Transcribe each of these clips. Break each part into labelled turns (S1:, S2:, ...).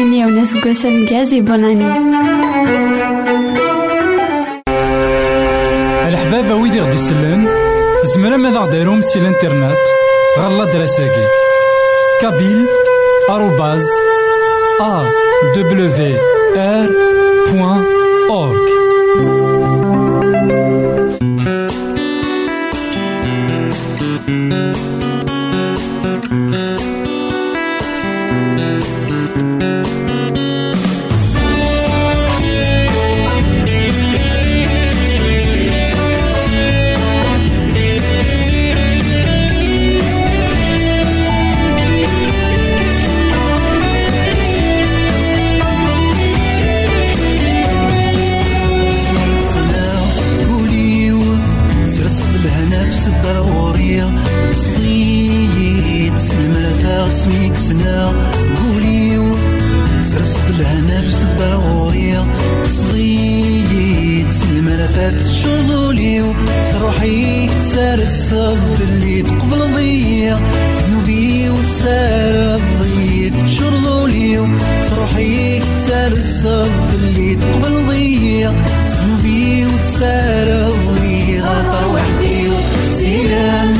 S1: win yawna seg wass ameggaz ibunani.
S2: Leḥbab wid i ɣ-d-isellen, tzemrem ad aɣ-d-tarum si l'internet ɣer ladras-agi. kabil arobaz awr.org
S3: الأرض اللي تقبل ضيق سوبي وتسارب لي غاطر وحدي سيران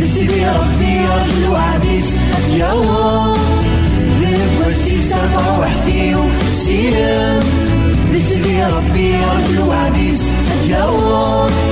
S3: نسيبي ربي رجل وعديس يا الله نسيبي ربي رجل وعديس يا الله.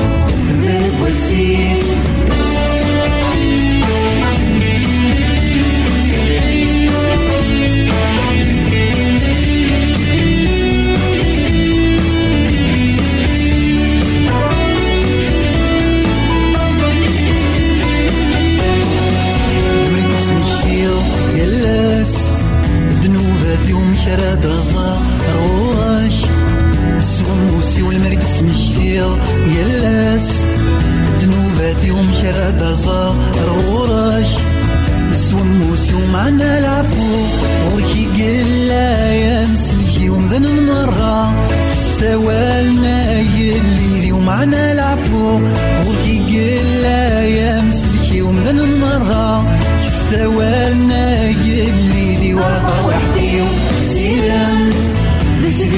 S3: تراد رزا واش سوم موسي والمرق سمشتيغ يلاس دنوباتي ومشراد رزا رواش سوم موسي ومعنا العفو وكي قلا يا نسلكي ومذن المرة سوالنا يلي ومعنا العفو وكي قلا يا مسلكي ومذن المرة سوالنا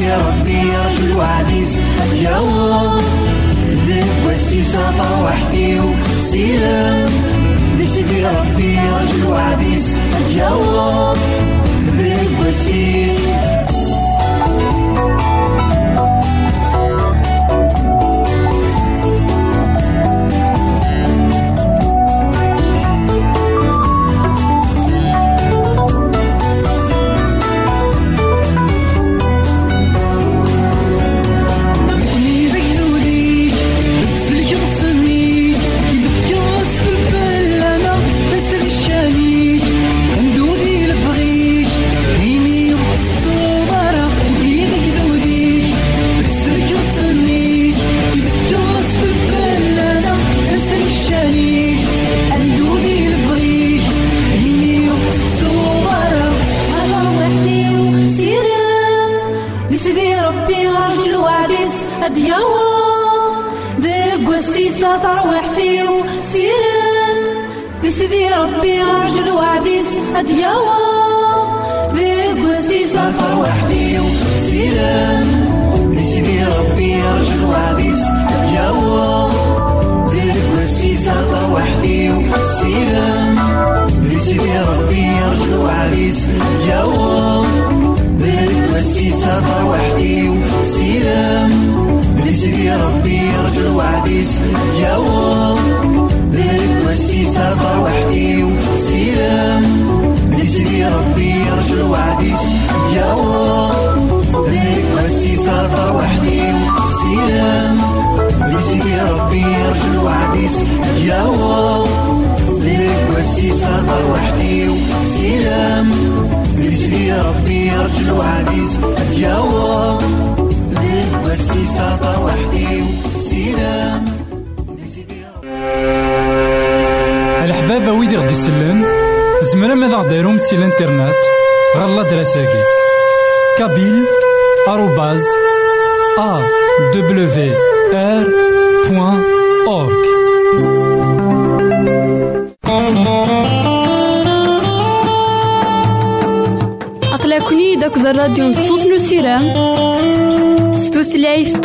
S3: your feel to Addis Yawan. The questions of our feel, see them. This is your feel to Addis Yawan. The questions. اليوم ذاك السيسة وحدي وسيلم نجري ربي رجل وعدي اليوم ذاك السيسة وحدي وسيلم نجري ربي رجل وعدي اليوم ذاك السيسة وحدي وسيلم نجري ربي رجل وعدي اليوم ذاك السيسة وحدي وسيلم
S2: غدي يسلم زمرا ماذا غديرهم سي الانترنت؟ غالا دراساكي. كابيل آروباز ا دبليو ار بوان اورك
S1: أقلكني داك الراديو نصوص نو سيرام ستوثلايف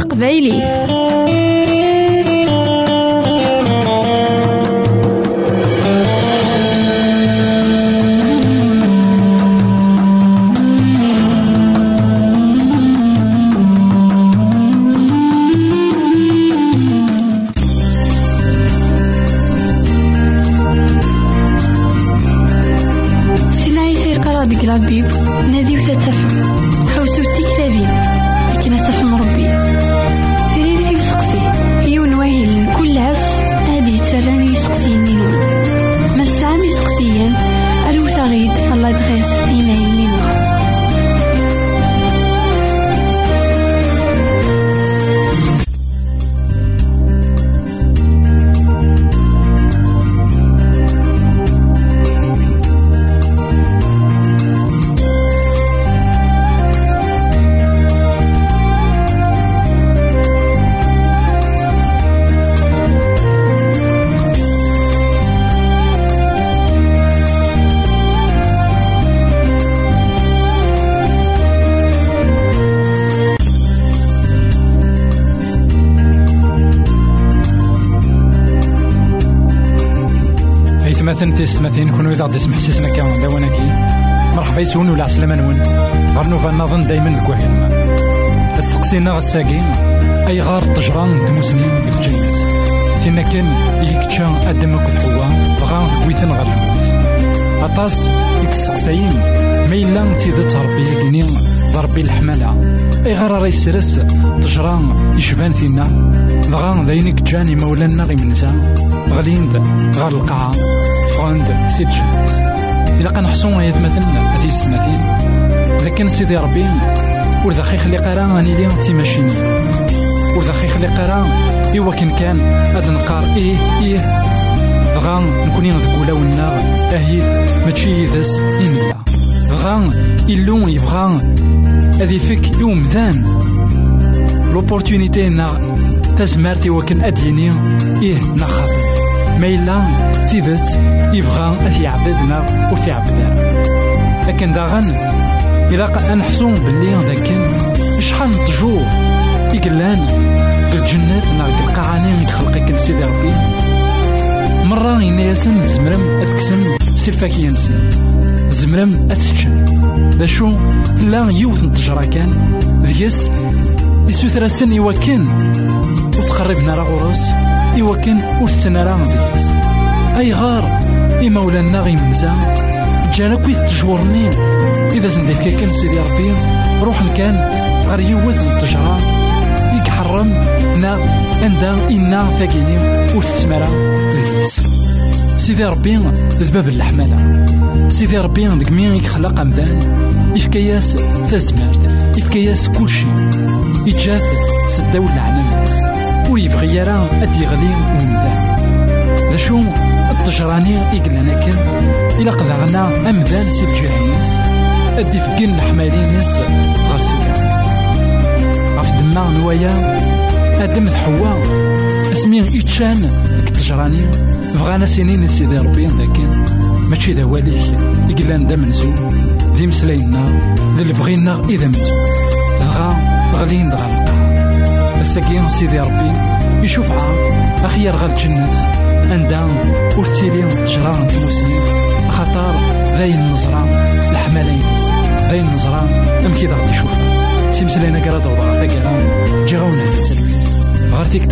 S2: تيستماتين كونو إذا غدي سمح سيسنا كان داواناكي مرحبا يسون ولا عسلامة نون غير نوفا نظن دايما الكواهل استقسينا غساكين أي غار الطجران دموسنين بالجنة. تينا كان يكتشا أدم كل حوا غا كويتن غير الموت. أطاس يكسقساين ما إلا تيدت ربي يقني ضربي الحمالة. أي غار راه يسرس تجران يشبان فينا. دغا داينك جاني مولانا غي منسا غليند غار القاعة. فغاند سجل إلا كنحصو هي مثلا هذه السماتين لكن سيدي ربي ور ذا خلي قرا اني لي تي ماشيني. ور ذا خلي قرا إوا كان كان هاد نقار إيه إيه. غا نكوني نقول ونا أهيد ماشي يدس إنلا. غا إلو يبغى. هذي فيك يوم ذان. لوبورتونيتي نا تزمرتي وكن أديني. إيه نخاف. ما إلا تيدت يبغى أث يعبدنا وثيعبد لكن داغن إلا نحسون باللي ذاك شحال نتجو؟ يقلان الجنة نا القاعاني يخلقك سيدي ربي مرة إنا ياسن زمرم أتكسم سيفاك ينسن زمرم أتشن. ذا شو لا يوث نتجرا كان. ذيس يسوثرا سن يوكن. وتقربنا راه غرس يوكن وستنا راه ذيس أي غار إمولانا غي منزا جانا كويت تجورني إذا زندك كان سيدي ربي روح كان غير يوث التجرى يكحرم نا عندها إنا ثاقيني وتتمرى ذيس سيدي ربي ذباب الحمالة سيدي ربي ديك مين يخلق أمدان؟ يفكياس تزمرت يفكياس كلشي. يجات سداو ويبغي يرى أدي غلي ومدان ذا شو التجراني إقلنا كن إلا قذعنا أمذان سي الجهيز أدي فقين الحمالينيس غير سيدي غف دما نوايا أدم حوا. اسمين إتشان التجراني بغانا سنين سيدي ربي لكن ماشي ذا واليك إقلان دا منزو ذي مسلاينا ذي اللي بغينا إذا منزو غا غلين دغا القاع سيدي ربي يشوف عا أخير غا الجنة. أندا ور تيلي تجرى المسلمين خاطر ذاين النظرة الحمالة ينس ذاين النظرة. أم كي ضغط يشوفها. سيمسلينا كرا دوضغا تاكرا جي غاونا غير تيك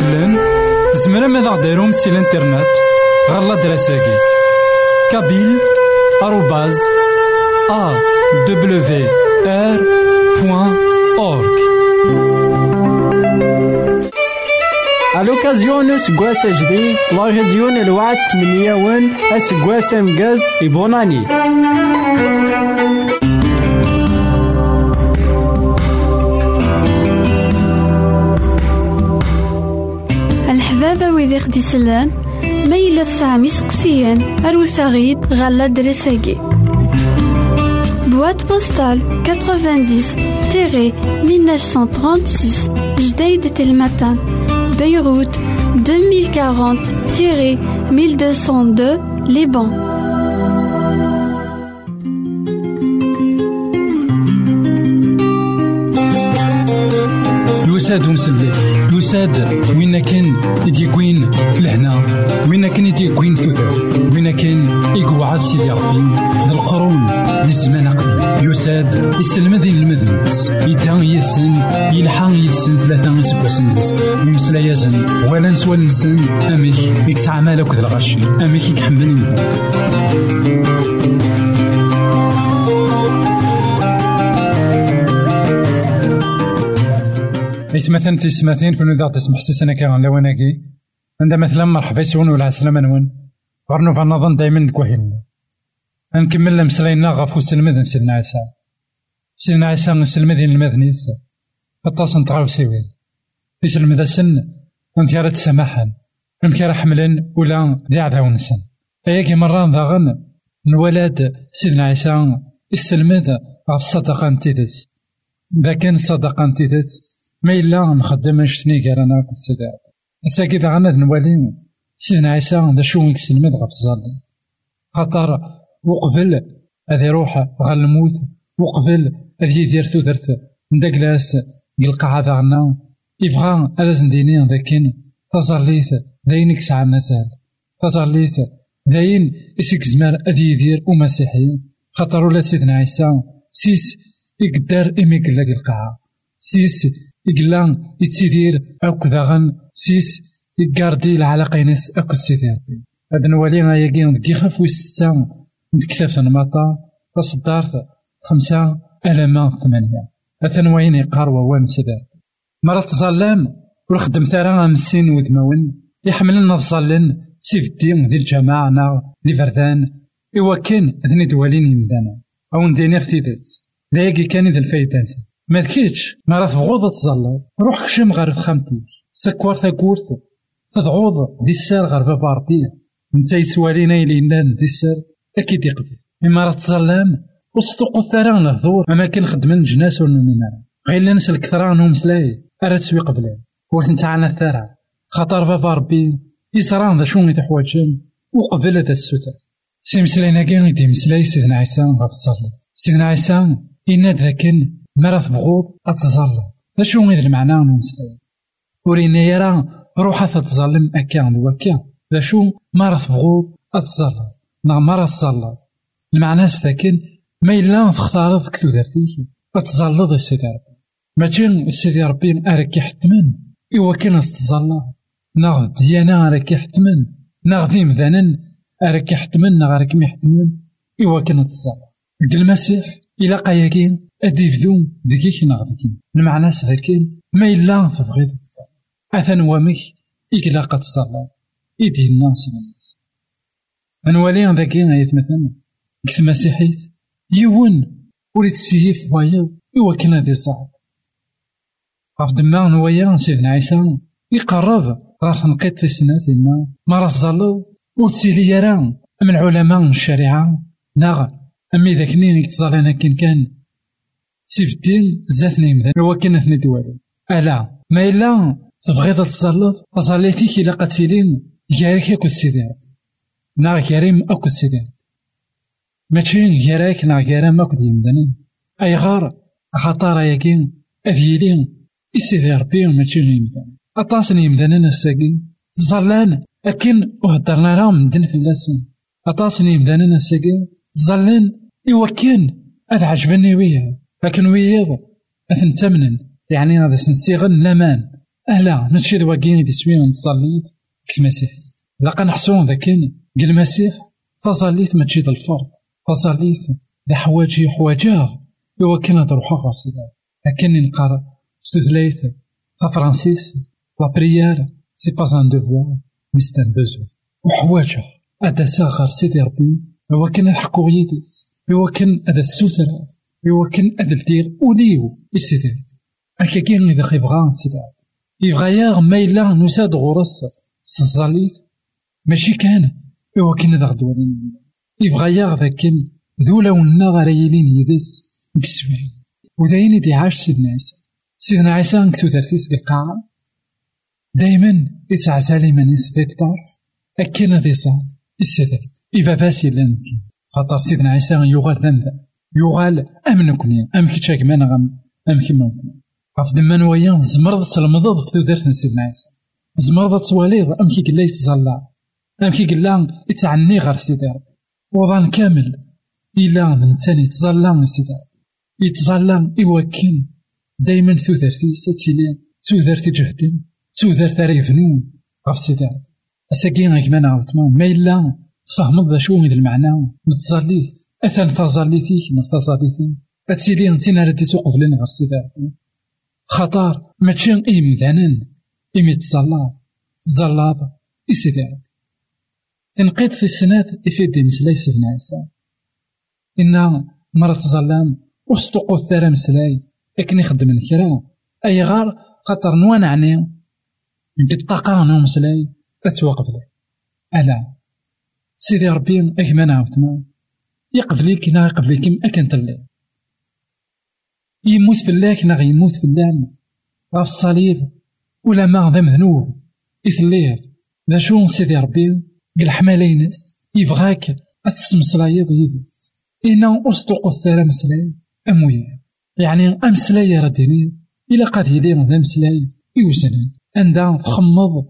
S2: يسلم زمرا ماذا غديرهم سي الانترنت غالا دراساكي كابيل آروباز أ دبليو آر بوان أورك À l'occasion de ce gosse HD,
S4: la région de
S1: année. الحبابة ويدي خدي سلان ميلا سامي سقسيان أروساغيد غالا دريساكي. Boîte postale 90-1936 Jdeï de Telmatan Beyrouth 2040-1202 Liban
S2: يساد ومسلي يساد وين كان يديكوين لهنا؟ وين كان يديكوين ثوثر وين كان يقعد سيدي ربي؟ ذا الزمان قبل. يساد يسلم ذي المذنبس يدان يسن يلحق يسن ثلاثة يسبوسن يمسلا يزن ولا نسوى نسن أميك يكسع مالك ذا الغشي أميك يكحملني إيث مثلا تسمثين كون إذا تسمح سيسنا كان لوناكي عند مثلا مرحبا يسون ولا عسلامة نون غرنو فنظن دايما نكوهين نكمل مسلينا غفو سلمذن سيدنا عيسى. سيدنا عيسى نسلمذين المذنيس أطاس نتغاو سيوين في المذا سن أمك راه تسامحن راه حملن ولا ذي عذاون سن. أياكي مرة ضاغن نولاد سيدنا عيسى استلمذ غف الصدقة نتيدس إذا كان الصدقة نتيدس ما إلا نخدم أنشتني كار أنا كنت سيدي الساكي غانا نوالي سيدنا عيسى ذا شو يكسلمد غف الظالم خاطر وقبل هذا يروح غا الموت وقبل هذا يدير ثوثرت نداكلاس يلقى هذا غنا يبغى هذا زنديني لكن تزرليت داين كسع مسال تزرليت داين إسك زمار أذي يدير ومسيحي خاطر ولا سيدنا عيسى سيس يقدر إمي قلاك القاعة سيس يقلان يتسيدير أوك داغن سيس يقاردي العلاقة ينس أكو سيدي هاد نوالي غاياكي دكي خاف ويستا نتكتاف نماطا تصدارت خمسة ألما ثمانية. أثن وين يقار ووان سيدي مرة تظلم ورخدم ثارا مسين وذماون يحملنا الظلن سيف الدين ذي الجماعة نا ذي فردان. إوا كان دوالين يمدانا. أو نديني ختيدات لايقي كان ذا الفايدة ما ذكيتش ما راه تغوض تظلل روح كشم غير خامتيك سكوار ثاكورت تضعوض دي السار غير بابا ربي نتا يسوالينا يلينا دي السار أكيد يقبل إما راه تظلم وسطوق الثرى نهضور أما كان خدمن جناس ونمينا غير ناس الكثرة نهم سلاي أرا تسوي قبلين ورث الثرى. خاطر بابا ربي يصران ذا شون يتحواجن وقبل ذا السوتر. سيمسلينا كان يدي مسلاي سيدنا عيسى. غف الصلاة سيدنا عيسى. إنا ذاكن مرا تبغوض أتظلم. ذا شو غير المعنى نمسلاي ورينا يرى روحها تتظلم أكا وكا ذا شو مرا تبغوض أتظلم. نا مرا تظلم. المعنى ساكن ما إلا تختار ذك تودرتيك أتظلض السيدي ربي. ماشي السيدي ربي أراك يحتمن إوا كان تتظلم ناغ ديانا راك يحتمن ناغ ذي مذانا راك يحتمن ناغ راك ميحتمن إوا كان تتظلم المسيح إلا قاياكي أدي يفدو ديكيك ناغ ديكي المعنى ساكن ما إلا تبغي تتظلم أثن وامك إكلا قد تصلى إيدي الناس. الناس أنوالي ذاكي غايت مثلا. كث مسيحيت يون. وليت سيف وايض إوا كان هذي صعب غاف دما نوايا سيدنا عيسى. يقرب. غا تنقيط تسنات إما ما راه تظلو وتسيلي يرى. من علماء الشريعة. ناغ. أمي ذاك نين يتظلنا كين كان. سيف الدين زات نيمذا هو كان هنا دوالو ألا ما إلا تبغيض تظلط ظليتيك إلا قد سيلين ياريك أكو سيدي ناغ ياريم أكو سيدي ماشي ياراك ناغ يارام أكو أي غار خطار ياكين أفيلين إسيدي ربي ماشي يمدان أطاس يمدانن الساقين. ظلان أكن وهدرنا راهم مدن فلاسن أطاس يمدانن الساقين. ظلان إوا كان أذ عجبني وياه. لكن وياه أثن تمنن. يعني هذا سنسيغن لامان ألا ماشي دواكين دي سوين نتصليت كتمسيحي لقا نحسون ذاكين قال المسيح تصليت ماشي د الفرض تصليت د حواجي حواجا إوا كان تروح غير سيدي لكن نقرا ستثلايث فرانسيس. لا بريير. سي با ان دوفوار. مي سي ان وحواجه هذا ساغر سيدي ربي. هو كان الحكو يدس هو كان هذا السوتر هو كان هذا الدير وليو سيدي هكا كاين إذا خيبغا سيدي يبغى ياغ نساد غرس سنزاليت ماشي كان هو كان ذا غدوالين يبغى ياغ ذاكن ذولا ونا يدس بسوين وداين يدي عاش سيدنا عيسى. سيدنا عيسى نكتو ترتيس القاعة دايما يتعزى من يسدي الطرف أكينا ذي صاد السداد إبا باسي لانكي خاطر سيدنا عيسى يغال ذنب يغال أم نكوني أم كي تشاك مان غم أم كي نكوني غف دمان ويا زمرض تلمضض في تودرت سيدنا عيسى زمرض تواليض أم كي قلا يتزلى. أم كي قلا يتعني غير سيدي ربي وضان كامل إلا تاني يتزلى سيدي ربي يتزلى إوكن دايما تودرتي ستيلين تودرتي جهدن تودرت ريفنون غف سيدي ربي أساكي غيك ما نعاود ما إلا تفهمض ذا شو المعنى متزليت أثن تزليتيك من تزليتي أتسيلي انتينا ردي سوق فلين غير سيدي ربي. خطر ماشي إمدانا إمي تصلاب تزلاب إسيدي تنقيد في السنات إفيدي مسلاي سيدنا عيسى إنا مرة تظلام وستقو الثرى مسلاي. لكن يخدم الكرا أي غار خاطر نوان عني. بالطاقة نو مسلاي. أتوقف لي. ألا. سيدي ربي أكما نعاودنا يقبليك نا يقبليك أكن تلي يموت فلاك نا يموت فلان غا الصليب ولا ما ذا مذنوب إثلير ذا شو سيدي ربي؟ قل حمالينس يبغاك أتسمسلايض يدس. إنا أصدق الثرى مسلاي أمويا يعني أمسلاي رديني إلا قد يلي ذا مسلاي يوزن عندها تخمض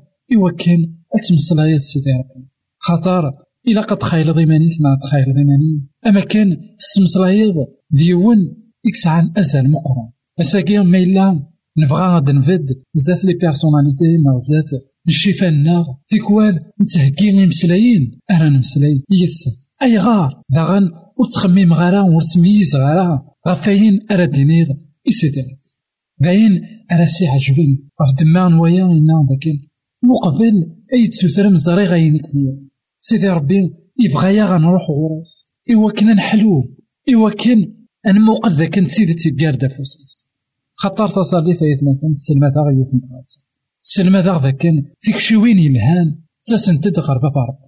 S2: كان أتمسلايض سيدي ربي. خاطر إلا قد تخيل ضيمانيك ما تخيل ضيماني أما كان تسمسلايض ديون إكسعان أزال مقرون. أساكي ما إلا نبغى غاد نفد بزاف لي بيرسوناليتي بزاف الشفا النار. تيكوال نتهكي مسلايين أنا نمسلاي يتسن أي غار؟ داغن وتخميم غارا وتميز غارا غفاين أرا دينير إسيدي باين أرا سي عجبين. غف دمان ويا إنا داكن مقبل أي تسوثر مزاري غاينك سيدي ربي يبغى يا غنروح غراس إوا كنا نحلو إوا كان أنا موقف ذاك نتسيد تيكاردا فوسيس خطر تصالي ثايت مثلا السلمة ذا غيوث مقاسة السلمة ذا ذاك فيك شي وين يلهان تسنتد غير بابا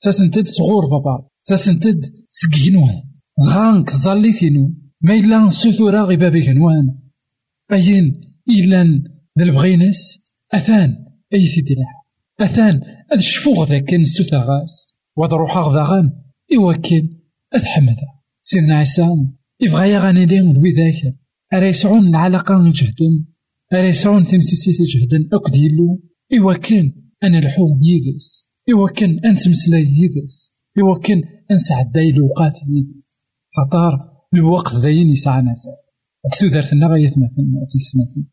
S2: تسنتد صغور بابا تسنتد سكينوان غانك زاليتينو ما إلا سوثورا غي بابي كنوان أين إلا ذا البغينس أثان أي ثيدي أثان أذ شفوغ ذاك نسوثا غاس روحا غذاغان إوا كان أذ حمدا. سيدنا عيسى يبغى يغني ذوي ذاك أرا يسعون العلاقة جهدا أرا يسعون تمسيسيتي جهدا أكد يلو. إوا كان أنا الحوم يدس إوا كان أنت مسلاي يدس إوا كان أنسعد داي الوقات يدس خطار الوقت ذاين يسعى ناس وكتو دارتنا غاية مثلا في السنة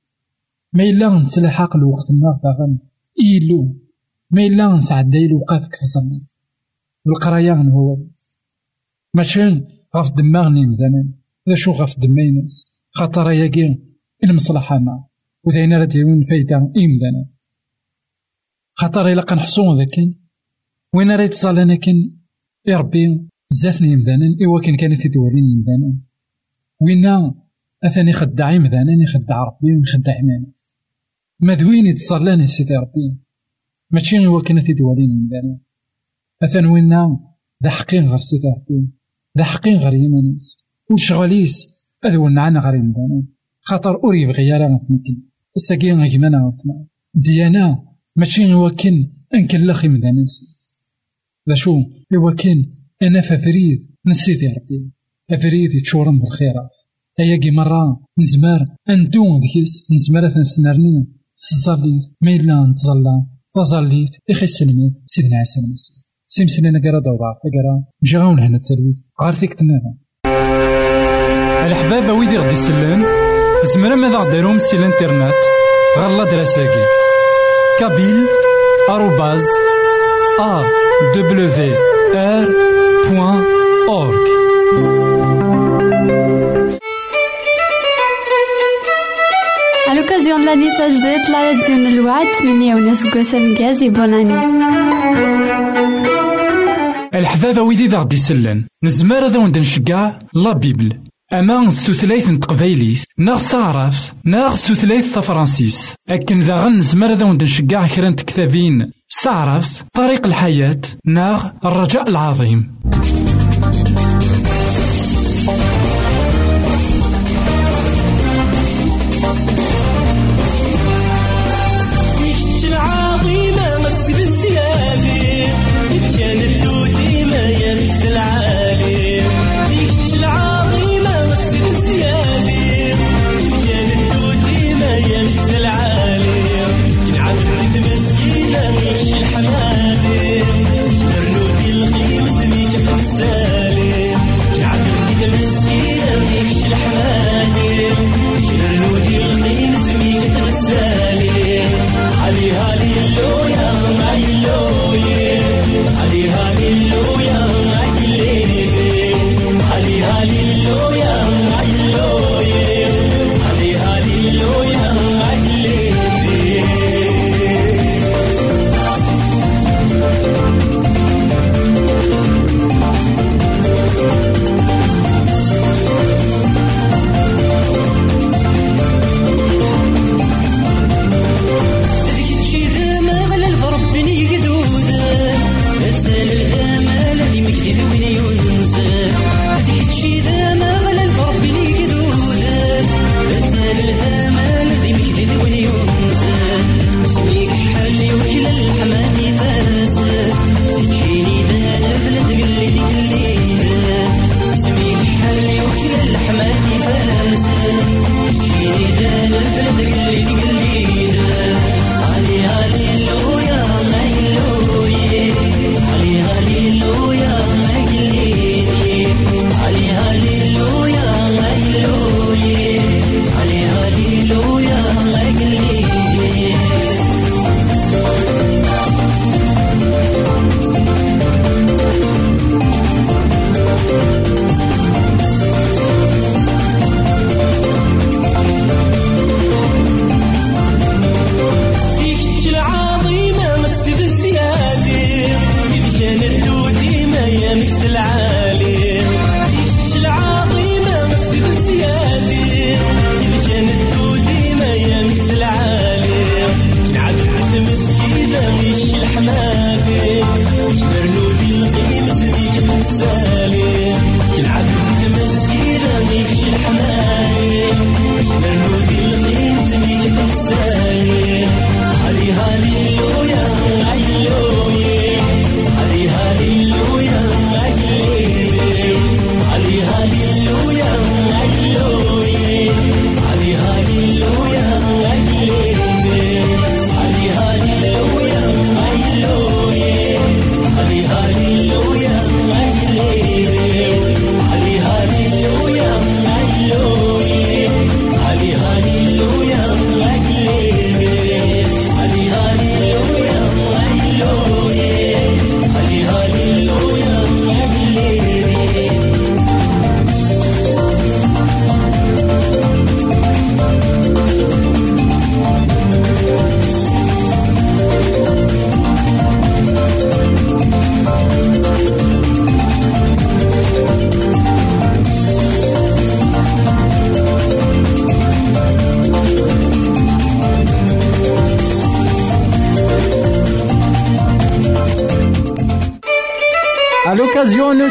S2: ما إلا نتلاحق الوقت النار داغن إيلو. ما إلا نسعد داي الوقات كتصلي والقرايا هو ماشي غف دماغني مثلا ذا شو غف دماينس خاطر ياكي المصلحة ما. وذاين راه ديرون فايدة إمدانا خاطر إلا كنحصو ذاك وين راه يتصال أنا كان يا ربي زافني إمدانا إوا كان كانت دوالين إمدانا وين أثاني خدع إمدانا يخدع ربي ويخدع ناس ما ذوين يتصلاني سيدي ربي. ماشي إوا كانت دوالين إمدانا أثان وين ذا حقين غير ربي ذا حقين غير يمانيس. وشغاليس أذو نعنا غير إمدانا خاطر أوري بغي راه نتمكن الساقي غيمانا غوتما ديانا ماشي كان أنكن لاخي مدانا نسيت لا شو؟ هو كان أنا ففريد نسيت يا ربي. أفريد يتشورن بالخيرات أياكي مرة نزمار أندون ذكيس نزمار نسنرني تزاليت ما إلا نتزلا. تظليت يخيس سلميد سيدنا عيسى المسيح سيمسنا نقرا دورا نقرا نجي غاون هنا تسلويت غارثيك تنافا الحبابة ويدي غدي يسلم زمرا ماذا غديرهم سي الانترنت غالا دراساكي كابيل آروباز ا دبليو ار بوان
S1: لاني سجدت لا ديون الوعد مني يونس قوس مكازي بوناني
S2: الحبابة ويدي ذا غدي سلن. نزمار ذا وندن شقا لا بيبل. أما نستثليث نتقبايليث ناغ ستعرف ناغ ستثليث تفرانسيس أكن ذا غن نزمار ذا وندن شقا كرا تكتابين. ستعرف طريق الحياة ناغ الرجاء العظيم.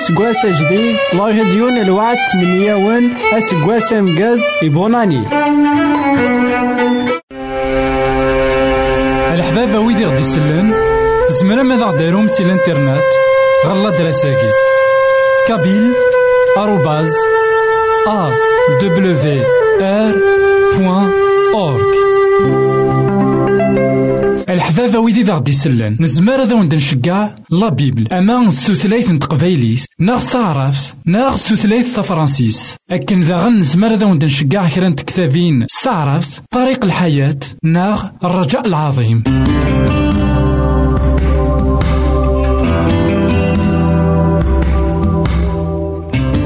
S4: اسكواس جدي الله ديون الوعد من ياون اسكواس مقاز ايبوناني
S2: الحبابة ويدي غدي سلان زمرا ماذا غديرهم سي الإنترنت؟ غالا دراساكي. كابيل آروباز آ دبليو آر بوان أورك. الحبابة ويدي ذا غدي سلان نزمر ذا وندن شقا. لا بيبل. أما نس تثلايث تقبايليت ناغ تعرفت ناغ تثلايث تفرانسيس أكن ذا غن نزمر ذا وندن شقا كرا تكتابين. استعرفت طريق الحياة. ناغ الرجاء العظيم.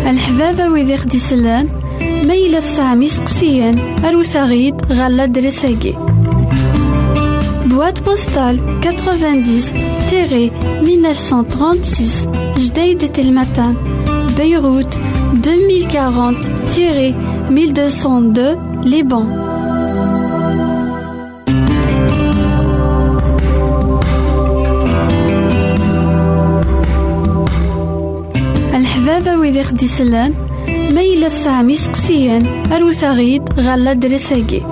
S1: الحبابة ويدي غدي سلان ميلا السامي سقسيان. أروسا غيد غالا درساقي Boîte postale 90-1936 Jdeï de Telmatan Beyrouth 2040-1202 Liban الحبابة ويدي خدي سلان ميلا سامي سقسيان أروثاغيد غالا درساكي